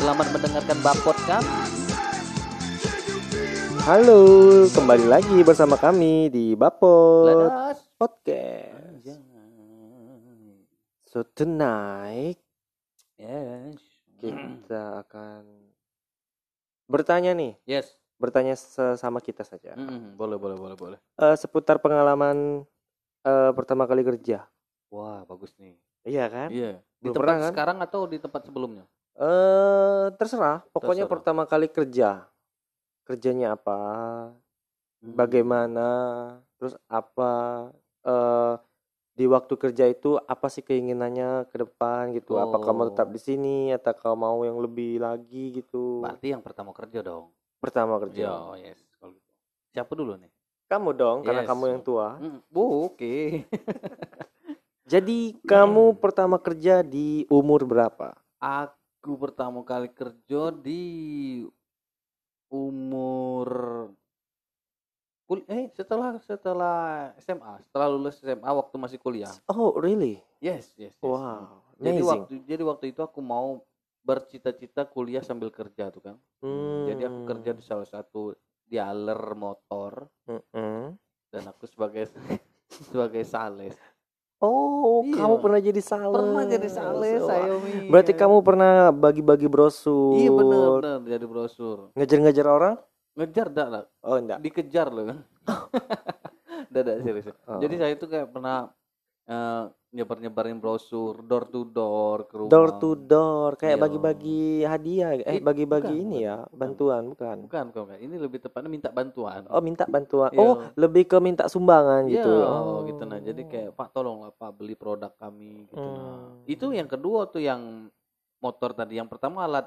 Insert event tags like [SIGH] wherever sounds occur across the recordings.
Selamat mendengarkan Bapot kan? Halo, kembali lagi bersama kami di Bapot. Podcast. So tonight Yes. kita akan bertanya nih, Yes. bertanya sesama kita saja. Mm, boleh, boleh, boleh, boleh. Eh, seputar pengalaman eh, pertama kali kerja. Wah, bagus nih. Iya kan? Iya. Di Belum tempat pernah, kan? sekarang atau di tempat sebelumnya? Eh, terserah. Pokoknya Terserah. pertama kali kerja. Kerjanya apa? Hmm. Bagaimana? Terus apa? eh di waktu kerja itu apa sih keinginannya ke depan gitu? Apakah mau tetap Oh. di sini atau kau mau yang lebih lagi gitu? Berarti yang pertama kerja dong. Pertama kerja. Iya, yes. Kalau gitu. Siapa dulu nih? Kamu dong, karena Yes. kamu yang tua. Mm, oh, Oke. Jadi [LAUGHS] kamu pertama kerja di umur berapa? Aku pertama kali kerja di umur kul eh setelah setelah SMA, setelah lulus SMA waktu masih kuliah. Oh, really? Yes, yes, yes. Wow, Jadi amazing. waktu jadi waktu itu aku mau bercita-cita kuliah sambil kerja tuh kan. Jadi aku Hmm. kerja di salah satu dealer motor Mm-mm. dan aku sebagai [LAUGHS] sebagai sales. Oh, Iya. kamu pernah jadi sales. Pernah jadi sales Wah. saya Mi. Berarti kamu pernah bagi-bagi brosur. Iya benar benar jadi brosur. Ngejar-ngejar orang? Ngejar dak dak. Oh, enggak. Dikejar loh [LAUGHS] kan. Dak serius. Oh. Jadi saya itu kayak pernah eh, nyebar-nyebarin brosur door to door ke rumah. Door to door, kayak Iya. bagi-bagi hadiah, eh Ih, bagi-bagi bukan, ini bukan, ya, bantuan, bukan? Bukan, bukan, bukan. Ini lebih tepatnya minta bantuan. Oh, minta bantuan. Iya. Oh, lebih ke minta sumbangan Iya, gitu. gitu nah. Jadi kayak Pak tolonglah Pak beli produk kami gitu nah. Hmm. Itu yang kedua tuh yang motor tadi. Yang pertama alat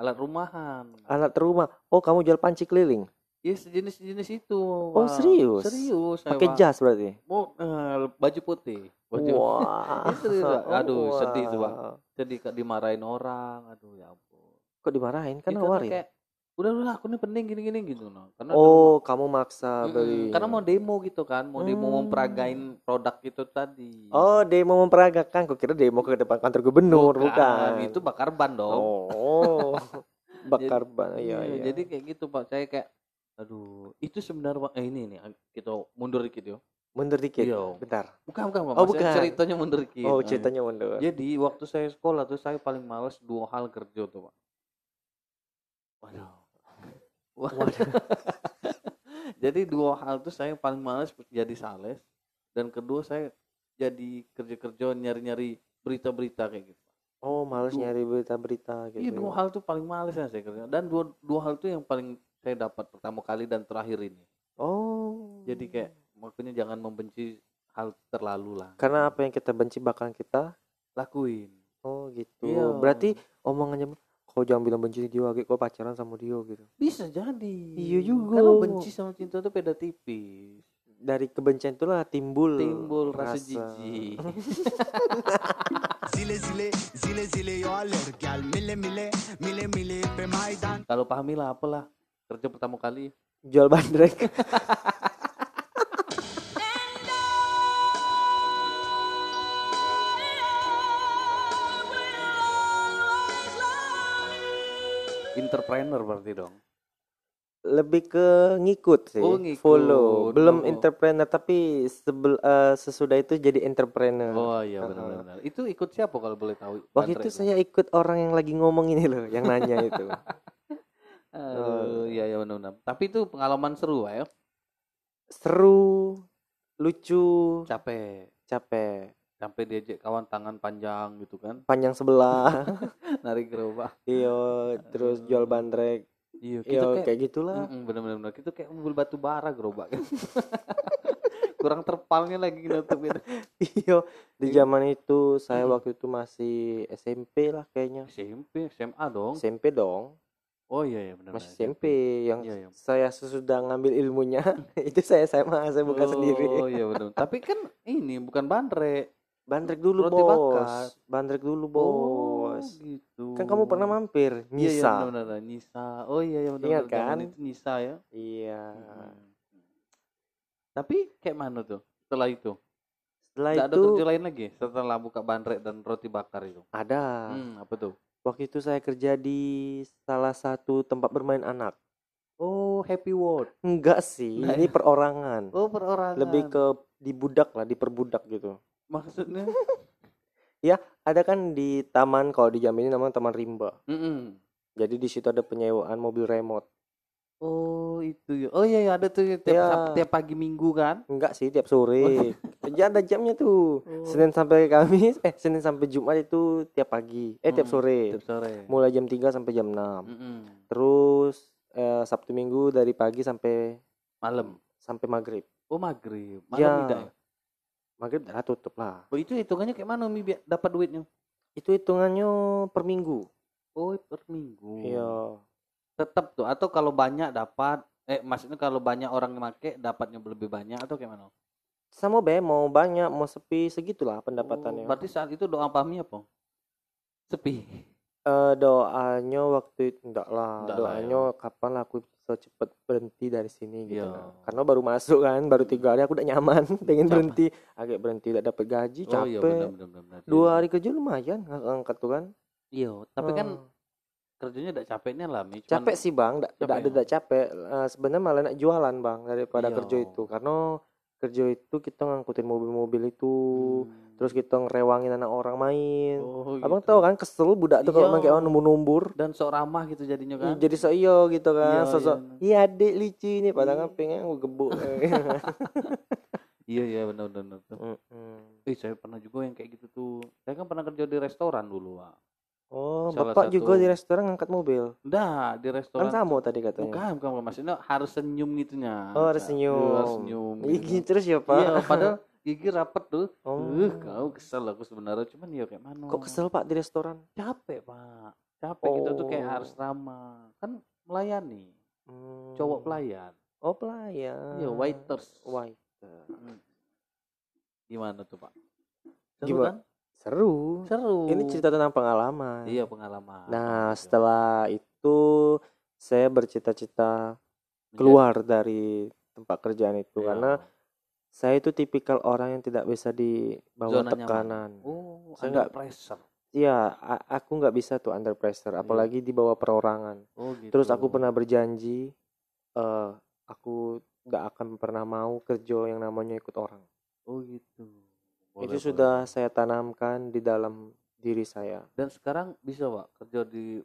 alat rumahan. alat rumah. Oh, kamu jual panci keliling? Iya sejenis-jenis itu. Oh, serius? Serius. Pakai Pak. jas berarti? Mau eh, baju putih. Baju Wah. [LAUGHS] Ini serius, Pak. [LAUGHS] Aduh, sedih tuh, Pak. Wah. sedih dimarahin orang. Aduh ya ampun. Kok dimarahin? Kan tuh ya? kayak udah udah aku nih penting gini-gini gitu nah. Karena Oh, kamu maksa beli. karena mau demo gitu kan, mau demo Hmm. memperagain produk itu tadi. Oh, demo memperagakan. Kok kira demo ke depan kantor gubernur, bukan? Itu bakar ban dong. Oh, [LAUGHS] bakar ban. Iya, Iya, iya. Jadi kayak gitu Pak. Saya kayak aduh, itu sebenarnya eh, ini nih kita mundur dikit yo. mundur dikit. Iya. Bentar. Bukan bukan Pak. Oh, bukan. Ceritanya mundur dikit. Oh, Nah, ceritanya mundur. Jadi waktu saya sekolah tuh saya paling males dua hal kerja tuh Pak. Waduh. Waduh. [LAUGHS] jadi dua hal tuh saya paling males jadi sales dan kedua saya jadi kerja-kerja nyari-nyari berita-berita kayak gitu. Oh, males Dua- nyari berita-berita gitu. Iya dua hal tuh paling males yang saya kerja dan dua dua hal tuh yang paling saya dapat pertama kali dan terakhir ini. Oh. Jadi kayak makanya jangan membenci hal terlalu lah. karena apa yang kita benci bakalan kita Lakuin. Oh, gitu. Iya. Berarti omongannya kau jangan bilang benci dia lagi kau pacaran sama dia gitu. Bisa jadi. Iya juga. Karena benci sama cinta tuh beda tipis. Dari kebencian itulah timbul Timbul rasa jijik. [LAUGHS] Zile zile zile zile yo Kalau pahami lah apalah kerja pertama kali Jual bandrek. [LAUGHS] entrepreneur berarti dong. Lebih ke ngikut sih. Oh, ngikut. Follow. Belum Oh. entrepreneur tapi sebel, eh, sesudah itu jadi entrepreneur. Oh iya benar-benar. Itu ikut siapa kalau boleh tahu? Waktu itu saya ikut orang yang lagi ngomong ini loh, yang nanya itu. [LAUGHS] Aduh, iya iya benar-benar. Tapi itu pengalaman seru ya. Seru, lucu, Capek. capek. Sampai diajak kawan tangan panjang gitu kan. Panjang sebelah. [LAUGHS] Narik gerobak. Iyo, terus jual bandrek. Iya, kita Iyo, kayak kayak gitulah. Mm-mm, bener-bener kita kayak mobil batu bara gerobak kan. [LAUGHS] Kurang terpalnya lagi nutup itu. Iyo, di Iya. zaman itu saya waktu itu masih SMP lah kayaknya. SMP, SMA dong. SMP dong, Oh iya iya benar. masih SMP yang Iya, iya. saya sesudah ngambil ilmunya [LAUGHS] itu saya SMA, saya bukan sendiri. Oh iya benar. [LAUGHS] Tapi kan ini bukan bandrek. Bandrek dulu Roti bos, bakar. bandrek dulu Oh, bos. gitu. Kan kamu pernah mampir, Iya, iya Nisa. benar-benar Nisa. Oh iya iya benar. Ingat kan? Itu Nisa ya. Iya. Hmm. Tapi kayak mana tuh setelah itu? Setelah Nggak ada itu kerja lain lagi setelah buka bandrek dan roti bakar itu. ada Hmm, apa tuh? Waktu itu saya kerja di salah satu tempat bermain anak Oh, Happy World. enggak sih Nah, ini ya. perorangan Oh, perorangan. lebih ke dibudak lah diperbudak gitu maksudnya. [LAUGHS] ada kan di taman kalau di Jambi ini namanya Taman Rimba Mm-mm. jadi di situ ada penyewaan mobil remote Oh, itu ya. Oh iya, iya ada tuh ya, tiap. Sab- tiap pagi Minggu kan. enggak sih tiap sore [LAUGHS] ya ada jamnya tuh Oh. Senin sampai Kamis eh Senin sampai Jumat itu tiap pagi eh tiap Hmm, sore Tiap sore. mulai jam 3 sampai jam 6 Mm-mm. terus eh, Sabtu Minggu dari pagi sampai Malam. sampai maghrib Oh, maghrib. Malam Ya. tidak ya? maghrib dah tutup lah Oh, itu hitungannya kayak mana Mi dapat duitnya? itu hitungannya per minggu Oh, per minggu. iya Tetap tuh atau kalau banyak dapat eh maksudnya kalau banyak orang yang make dapatnya lebih banyak atau kayak mana? sama be mau banyak mau sepi segitulah Oh, pendapatannya berarti saat itu doa pahmi apa? Sepi. Eh, doanya waktu itu enggak lah Enggak lah, ya. doanya kapan lah aku bisa cepet berhenti dari sini gitu Iya. nah. karena baru masuk kan baru tiga hari aku udah nyaman [LAUGHS] pengen Capek. berhenti agak berhenti udah dapat gaji Oh iya capek benar benar benar. dua hari kerja lumayan ng- ngangkat tuh kan Iya, tapi kan Eh, kerjanya udah capeknya lah, Mi. Cuman- capek sih bang Capek ada enggak capek Eh, sebenarnya malah enak jualan bang daripada Iya. kerja itu karena kerja itu kita ngangkutin mobil-mobil itu Hmm. terus kita ngerewangin anak orang main Oh, abang gitu. tahu kan kesel budak tuh kalau Iya. main kayak numbur-numbur dan sok ramah gitu jadinya Ih, kan. jadi so iyo gitu kan Iya, sosok iya. iya adik lucu ini padahal kan [LAUGHS] Iya. pengen gue gebuk Iya iya benar benar. benar. Mm-mm. Eh saya pernah juga yang kayak gitu tuh. Saya kan pernah kerja di restoran dulu, Pak. Oh Salah bapak juga satu- di restoran ngangkat mobil Nah, di kan restoran. sama tadi katanya Bukan, bukan, bukan. Maksudnya harus senyum gitunya. oh harus senyum harus senyum. Ih, gitu. terus ya pak Iya, [LAUGHS] padahal gigi rapet tuh. oh. Uh, kau kesel aku sebenarnya. Cuman ya kayak mana? kok kesel pak di restoran Capek, Pak. Capek kita tuh kayak Oh. harus ramah. Kan melayani. Hmm. Cowok pelayan. oh pelayan Iya, waiters. waiter Hmm. Gimana tuh, Pak? Seru Gimana? kan? Seru Seru. ini cerita tentang pengalaman Iya, pengalaman. nah Gitu. setelah itu saya bercita-cita Menjadi- keluar dari tempat kerjaan itu Iya. karena saya itu tipikal orang yang tidak bisa dibawa Zona nyaman. tekanan. Oh, Saya nggak- pressure. Iya, aku nggak bisa tuh under pressure, Iya. apalagi di bawah perorangan. Oh, gitu. Terus aku pernah berjanji, eh aku nggak akan pernah mau kerja yang namanya ikut orang. Oh, gitu. Boleh, itu boleh. sudah saya tanamkan di dalam diri saya. Dan sekarang bisa, Pak, kerja di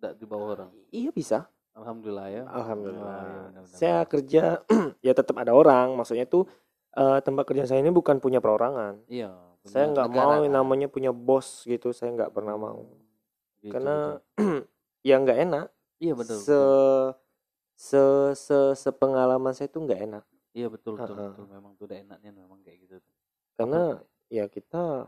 nggak di bawah orang. Iya bisa, Alhamdulillah ya. alhamdulillah. Oh, iya, saya kerja, [CLEARS THROAT] ya tetap ada orang. Maksudnya tuh eh, tempat kerja saya ini bukan punya perorangan. Iya. Saya punya nggak negara, mau kan? namanya punya bos gitu. Saya nggak pernah mau. Gitu, karena betul. [CLEARS THROAT] ya nggak enak iya betul. se, betul. se se sepengalaman saya itu nggak enak Iya betul betul, Ha-ha. betul. Memang tuh udah enaknya memang kayak gitu. Karena ya kita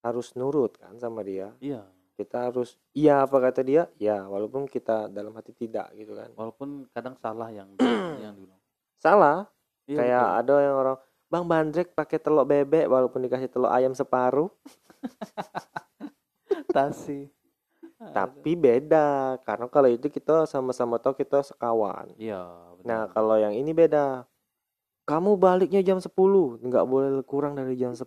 harus nurut kan sama dia Iya. kita harus iya apa kata dia ya walaupun kita dalam hati tidak gitu kan Walaupun kadang salah yang [CLEARS THROAT] yang dulu. salah Iya, kayak ada yang orang bang bandrek pakai telur bebek walaupun dikasih telur ayam separuh [LAUGHS] betul. tasi. [LAUGHS] tapi beda karena kalau itu kita sama-sama tahu kita sekawan Iya. Nah, benar. kalau yang ini beda. Kamu baliknya jam 10, nggak boleh kurang dari jam 10.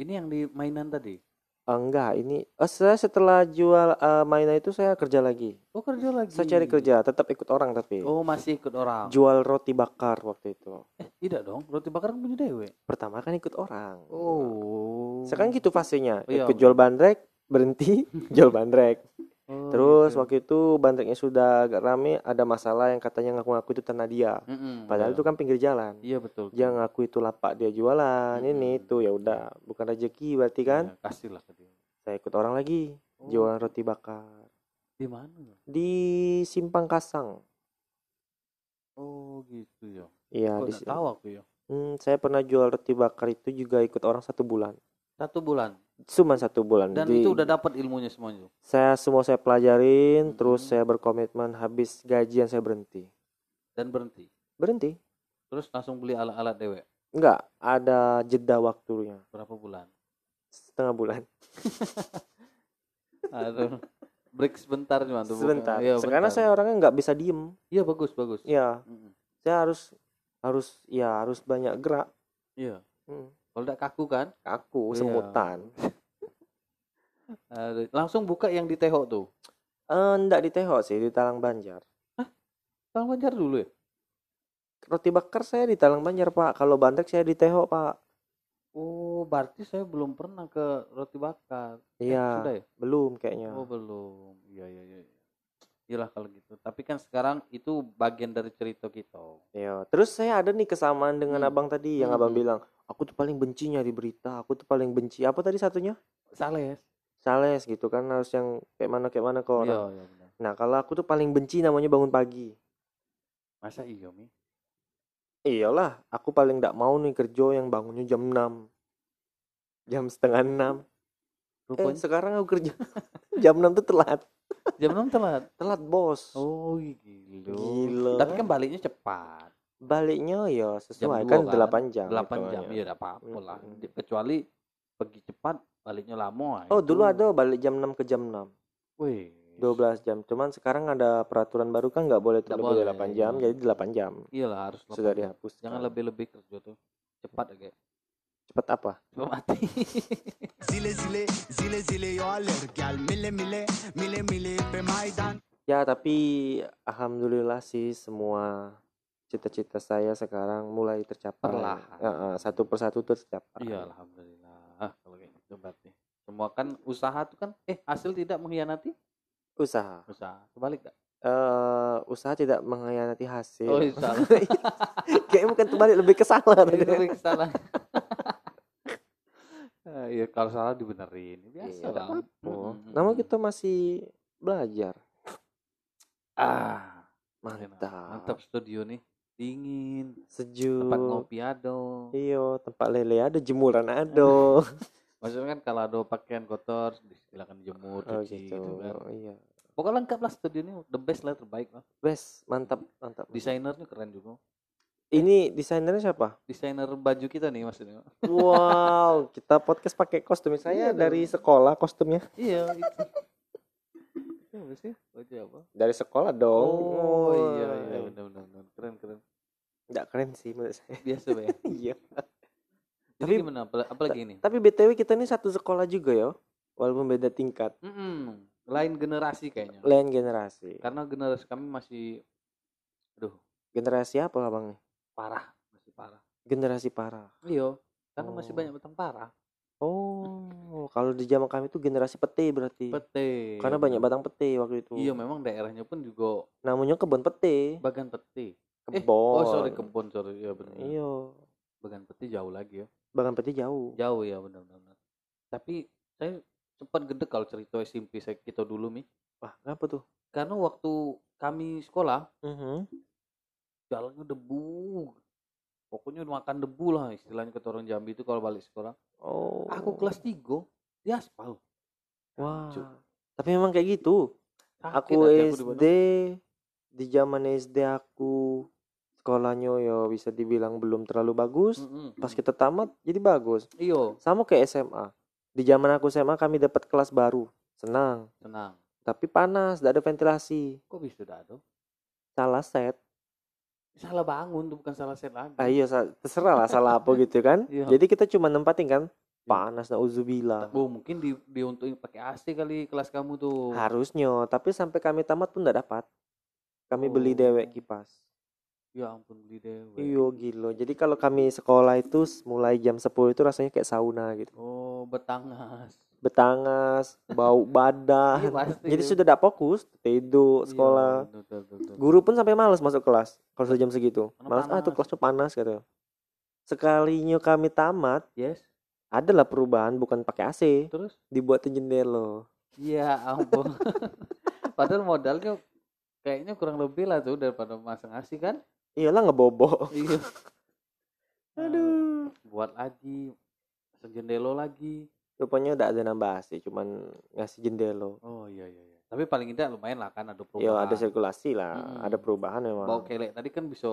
ini yang di mainan tadi. Eh, enggak, ini eh, saya setelah jual eh, mainan itu saya kerja lagi. Oh kerja lagi. Saya cari kerja, tetap ikut orang tapi. Oh masih ikut orang. Jual roti bakar waktu itu. Eh tidak dong. Roti bakar kan punya dewe. Pertama kan ikut orang. Oh. Sekarang gitu fasenya. Oh, iya. Ikut jual bandrek, berhenti, [LAUGHS] jual bandrek. Oh, Terus gitu. waktu itu bandreknya sudah agak rame, ada masalah yang katanya ngaku-ngaku itu tanah dia. Mm-mm, Padahal iya. itu kan pinggir jalan. Iya betul. Dia ngaku itu lapak dia jualan, ini Mm-mm. itu ya udah, bukan rezeki berarti kan. Iya, kasih lah ke dia. Saya ikut orang lagi Oh, jualan roti bakar Di mana? di Simpang Kasang. Oh gitu ya. Iya di tahu aku ya. Hmm, saya pernah jual roti bakar itu juga ikut orang satu bulan. Satu bulan. Cuma satu bulan. Dan Di- itu udah dapat ilmunya semuanya. saya semua saya pelajarin, terus Mhm. saya berkomitmen habis gajian saya berhenti. Dan berhenti. Berhenti? Terus langsung beli alat-alat dewe. Enggak, ada jeda waktunya. Berapa bulan? Setengah bulan. [LAUGHS] Aduh. Break sebentar cuma tuh. Sebentar. Iya, Karena saya orangnya nggak bisa diem. Iya bagus bagus. Ya, Mm-mm. saya harus harus ya harus banyak gerak. Iya. Hmm. Kalau tidak kaku kan? Kaku, Iya. semutan. [LAUGHS] Langsung buka yang di Tehok tuh. Eh, enggak di Tehok sih, di Talang Banjar. Talang Banjar dulu ya? Roti bakar saya di Talang Banjar, Pak. Kalau bandrek saya di Tehok, Pak. Oh, berarti saya belum pernah ke roti bakar. Eh, Iya, sudah ya? belum kayaknya. Oh, belum. Iya, iya, iya. Iyalah kalau gitu. Tapi kan sekarang itu bagian dari cerita kita. Iya. Terus saya ada nih kesamaan dengan Hmm. abang tadi yang Hmm, abang bilang, aku tuh paling benci nyari berita, aku tuh paling benci. Apa tadi satunya? Sales. Sales gitu kan harus yang kayak mana kayak mana ke orang. Iya, iya benar. Nah, kalau aku tuh paling benci namanya bangun pagi. Masa iya, Mi? Iyalah, aku paling nggak mau nih kerja yang bangunnya jam 6. Jam setengah 6. Eh, Rupanya sekarang aku kerja [LAUGHS] jam 6 tuh telat. Jam 6 telat. Telat, Bos. Oh, gila. Gila. Tapi kan baliknya cepat. Baliknya ya sesuai dua kan kan? 8 jam. 8 jam. hitungannya. Iya, enggak apa-apa lah. Kecuali pergi cepat, baliknya lama. Oh, itu- dulu ada balik jam 6 ke jam 6. Wih. 12 jam. Cuman sekarang ada peraturan baru kan nggak boleh Nggak lebih dari boleh, 8 jam, iya. jadi 8 jam. Iyalah harus Sudah 8 jam. dihapus. Jangan lebih-lebih kerja tuh. Cepat aja. cepat apa? Cepat mati. [LAUGHS] zile zile zile zile yo gal mille mille pe maidan Ya, tapi alhamdulillah sih semua cita-cita saya sekarang mulai tercapai. Perlahan. Ya, satu persatu tercapai. Iya, alhamdulillah. Ah, kalau kayak gitu berarti. Semua kan usaha tuh kan eh hasil tidak mengkhianati Usaha. usaha. Kebalik gak? eh usaha tidak mengkhianati hasil. Oh, salah. [LAUGHS] Kayaknya bukan terbalik lebih ke salah tadi. Lebih ke salah. [LAUGHS] Ah, Iya, kalau salah dibenerin. Biasa Iya. Mm-mm. Nama kita masih belajar. ah, Mantap. mantap studio nih. Dingin, Sejuk. tempat ngopi ada. Iya, tempat lele ada, jemuran ada. [LAUGHS] [LAUGHS] Maksudnya kan kalau ada pakaian kotor silakan dijemur, oh cuci gitu. gitu kan. Iya. Pokoknya lengkap lah studio ini, the best lah, terbaik lah. Best, mantap, mantap. Desainernya keren juga. Ini desainernya siapa? Desainer baju kita nih maksudnya. Wow, kita podcast pakai kostum saya Iya dari dong. sekolah kostumnya. iya, itu. Apa sih? Baju apa? Dari sekolah dong. Oh, iya iya benar benar benar. Keren keren. Nggak keren sih menurut saya. Biasa, ya. [LAUGHS] Iya. Tapi gimana? Apa- Apalagi ini? Tapi BTW kita ini satu sekolah juga ya. Walaupun beda tingkat, Mm-mm. Lain generasi kayaknya. lain generasi. Karena generasi kami masih aduh, Generasi apa abang nih? parah, masih parah. Generasi parah. Iya, karena masih Oh. banyak batang parah. Oh, kalau di zaman kami itu generasi pete berarti. Pete. Karena banyak batang pete waktu itu. Iya, memang daerahnya pun juga Namanya kebun pete. bagan pete. Eh, Kebon. oh sorry kebun sorry ya benar. Iya. Bagan pete jauh lagi ya. Bagan pete jauh. Jauh ya benar benar. Tapi saya sempat gede kalau cerita SMP saya kita dulu mi. Wah, kenapa tuh? Karena waktu kami sekolah Mhm. jalannya debu. Pokoknya makan debu lah istilahnya kata orang Jambi itu kalau balik sekolah. Oh. Aku kelas 3 di aspal. Wah. Hancur. Tapi memang kayak gitu. Sakit Aku hati aku di SD zaman SD aku sekolahnya ya bisa dibilang belum terlalu bagus. Mm-mm. Pas kita tamat jadi bagus. Iyo, Sama kayak SMA. Di zaman aku SMA kami dapat kelas baru. Senang. tenang. Tapi panas, tidak ada ventilasi. Kok bisa dah tuh? Salah set. Salah bangun tuh bukan salah set lagi. Ah, iya, terserah lah salah apa gitu kan. [LAUGHS] Iya. Jadi kita cuma nempatin kan. Panas nauzubillah. Oh, mungkin di diuntukin pakai AC kali kelas kamu tuh. Harusnya, tapi sampai kami tamat pun tidak dapat. Kami beli Oh. dewek kipas. Ya ampun beli dewe. Iya gila. Jadi kalau kami sekolah itu mulai jam 10 itu rasanya kayak sauna gitu. Oh, betangas. Betangas, bau [LAUGHS] Iya, badan. pasti. Jadi sudah tidak fokus, tidur Iya, sekolah. betul, betul, betul. Guru pun sampai malas masuk kelas kalau sudah jam segitu. Karena Malas ah tuh panas. kelasnya panas gitu. Sekalinya kami tamat, Yes. adalah perubahan bukan pakai AC, Terus? dibuatin jendela. Iya ampun. [LAUGHS] Padahal modalnya kayaknya kurang lebih lah tuh daripada masang AC kan? Iyalah ngebobok. [LAUGHS] Iya. Aduh. Buat lagi, jendelo lagi. Rupanya udah ada nambah AC, cuman ngasih jendela. Oh iya iya. iya. Tapi paling tidak lumayan lah kan ada Ya perubahan. ada sirkulasi lah, Mm-mm. ada perubahan memang. Bau kelek tadi kan bisa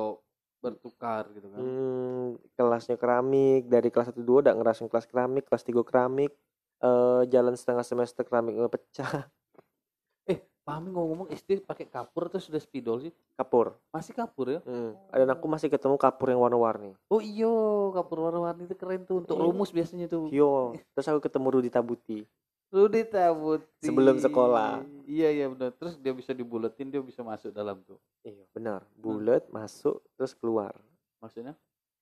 bertukar gitu kan. Hmm, kelasnya keramik dari kelas 1 2 udah ngerasain kelas keramik, kelas 3 keramik. Eh jalan setengah semester keramiknya pecah. [LAUGHS] Pahami ngomong-ngomong SD pakai kapur atau sudah spidol sih? Kapur. Masih kapur ya? Hmm. Dan aku masih ketemu kapur yang warna-warni. Oh iyo, kapur warna-warni itu keren tuh untuk Iya. rumus biasanya tuh. Yo, terus aku ketemu Rudi Tabuti. Rudi Tabuti. Sebelum sekolah. Iya iya benar. Terus dia bisa dibuletin, dia bisa masuk dalam tuh. Iya, benar. Bulat masuk terus keluar. Maksudnya?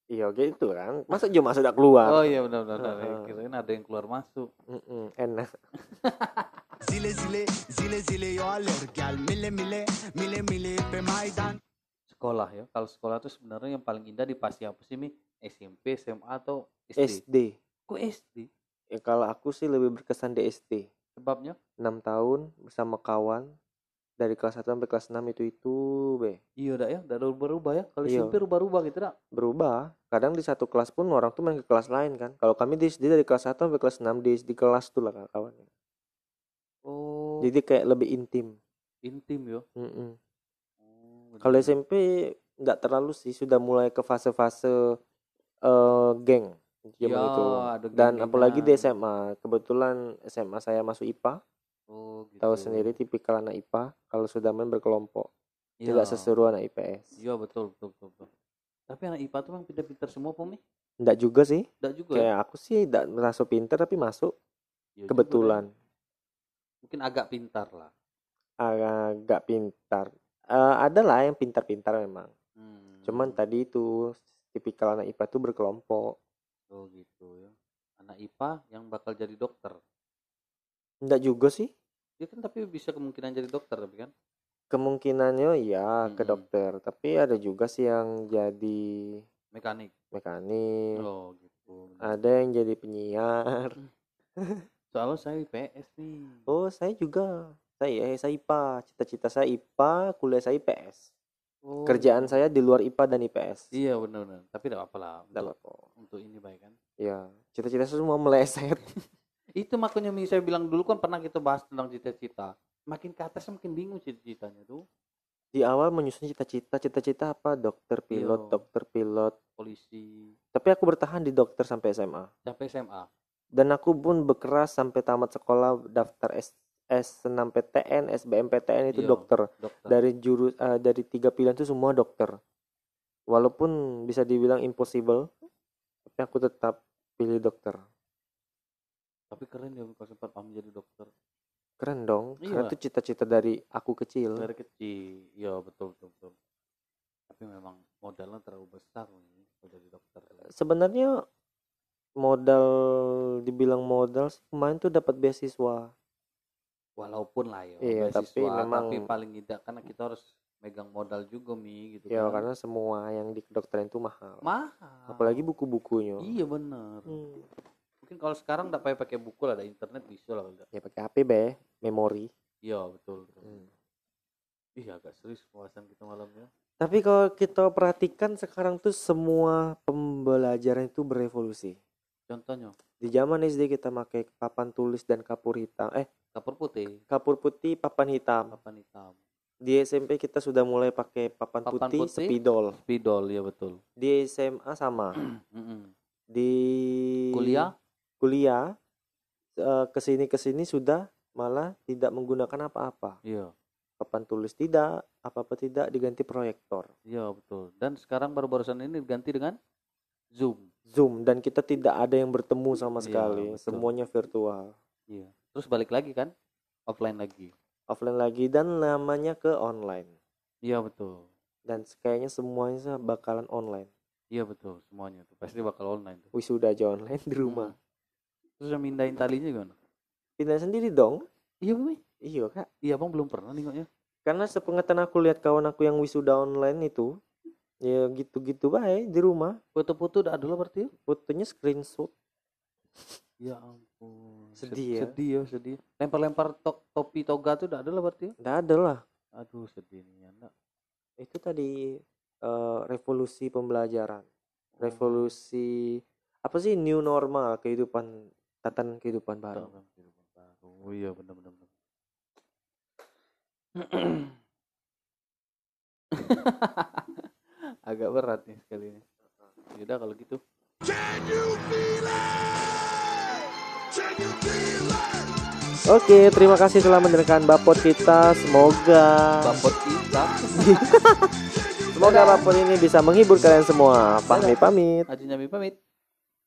Iya, gitu kan. Masa cuma masuk tak keluar? Oh iya benar benar. benar. Heeh. Kirain ada yang keluar masuk. Mm-mm, enak. [LAUGHS] zile zile zile zile yo alerg gal mille mille mille mille pe maidan Sekolah ya. Kalau sekolah tuh sebenarnya yang paling indah di pasti apa sih Mi? SMP, SMA atau SD? SD. Kok SD? Ya, kalau aku sih lebih berkesan di SD. Sebabnya? 6 tahun bersama kawan dari kelas 1 sampai kelas 6 itu itu be Iya dah ya, udah berubah-ubah ya. Kalau Iya. SMP rubah-rubah gitu dah. berubah kadang di satu kelas pun orang tuh main ke kelas lain kan kalau kami di SD dari kelas 1 sampai kelas 6 di, di kelas tuh lah kawan jadi kayak lebih intim intim yo. Mm-mm. Oh, kalau. SMP nggak terlalu sih sudah mulai ke fase-fase eh, geng zaman Ya, itu dan apalagi di. SMA kebetulan SMA saya masuk IPA Oh, gitu. tahu sendiri tipikal anak IPA kalau sudah main berkelompok Iya. tidak seseru anak IPS Iya betul betul betul. betul. Tapi anak IPA tuh memang pintar-pintar semua pemi. Enggak juga sih Enggak juga. ya? kayak aku sih tidak merasa pinter tapi masuk juga kebetulan deh. Mungkin agak pintar lah. agak pintar Eh, ada lah yang pintar-pintar memang Hmm. cuman tadi itu tipikal anak IPA tuh berkelompok Oh gitu ya. Anak IPA yang bakal jadi dokter. enggak juga sih Dia kan tapi bisa kemungkinan jadi dokter tapi kan. kemungkinannya ya ke Mm-mm. dokter tapi ada juga sih yang jadi Mekanik. mekanik Oh gitu. ada yang jadi penyiar [LAUGHS] Soalnya saya IPS nih. oh saya juga saya saya IPA cita-cita saya IPA kuliah saya IPS Oh, kerjaan saya di luar IPA dan IPS Iya benar-benar. Tapi tidak apa lah. Untuk, apa-apa. untuk ini baik kan. ya cita-cita saya semua meleset [LAUGHS] Itu makanya saya bilang dulu kan pernah kita bahas tentang cita-cita. Makin ke atas makin bingung cita-citanya tuh. di awal menyusun cita-cita cita-cita apa dokter pilot Iya. dokter pilot Polisi tapi aku bertahan di dokter sampai SMA sampai SMA. Dan aku pun bekeras sampai tamat sekolah daftar S S6 PTN, SBMPTN itu Iya. dokter. Dokter. Dari jurus eh, dari tiga pilihan itu semua dokter. Walaupun bisa dibilang impossible, tapi aku tetap pilih dokter. Tapi keren ya kalau sempat kamu jadi dokter. Keren dong, karena Iya. itu cita-cita dari aku kecil. Dari kecil. Iya betul betul betul. Tapi memang modalnya terlalu besar nih jadi dokter. Sebenarnya modal dibilang modal sih kemarin tuh dapat beasiswa. Walaupun lah ya. Iya, tapi beasiswa, memang- tapi paling tidak karena kita harus megang modal juga mi gitu Ya kan. karena semua yang di kedokteran itu mahal. mahal. Apalagi buku-bukunya. Iya bener. Hmm. Mungkin kalau sekarang nggak pakai pakai buku lah, ada internet bisa lah udah. Ya pakai HP be, memori. Iya betul. betul. Hmm. Iya agak serius pembahasan kita malamnya. Tapi kalau kita perhatikan sekarang tuh semua pembelajaran itu berevolusi. Contohnya Di zaman SD kita pakai papan tulis dan kapur hitam. Eh, kapur putih, kapur putih, papan hitam. papan hitam, Di SMP kita sudah mulai pakai papan, Papan putih, putih. spidol. spidol ya betul. Di SMA sama. [CLEARS THROAT] Di Kuliah kuliah eh, ke sini ke sini sudah malah tidak menggunakan apa-apa. iya Papan tulis tidak, apa-apa tidak diganti proyektor. iya betul. Dan sekarang baru-barusan ini diganti dengan Zoom. Zoom dan kita tidak ada yang bertemu sama Iya, sekali. betul. Semuanya virtual. Iya. Terus balik lagi kan offline lagi. Offline lagi dan namanya ke online. Iya betul. Dan kayaknya semuanya bakalan online. Iya betul semuanya tuh pasti bakal online tuh. Wisuda aja online di rumah. Hmm. Terus yang mindahin talinya gimana? Pindah sendiri dong. Iya Bumi. Iya kak. Iya bang belum pernah nengoknya. Karena sepengetahuan aku lihat kawan aku yang wisuda online itu, ya gitu-gitu baik di rumah. Foto-foto udah ada lah berarti ya? Fotonya screenshot. Ya ampun. Sedih ya. Sedih ya sedih. Lempar-lempar to- topi toga tuh udah ada lah berarti ya? Nggak ada lah. Aduh sedih nih anda. Itu tadi eh, revolusi pembelajaran. Revolusi apa sih new normal kehidupan tatanan kehidupan baru. Kehidupan baru. Oh iya benar benar benar. Agak berat nih sekali ini. Yaudah kalau gitu. Oke, terima kasih telah mendengarkan bapot kita. Semoga Bapot kita. [LAUGHS] semoga bapot ini bisa menghibur kalian semua. Pamit pamit. Aji Nyami pamit.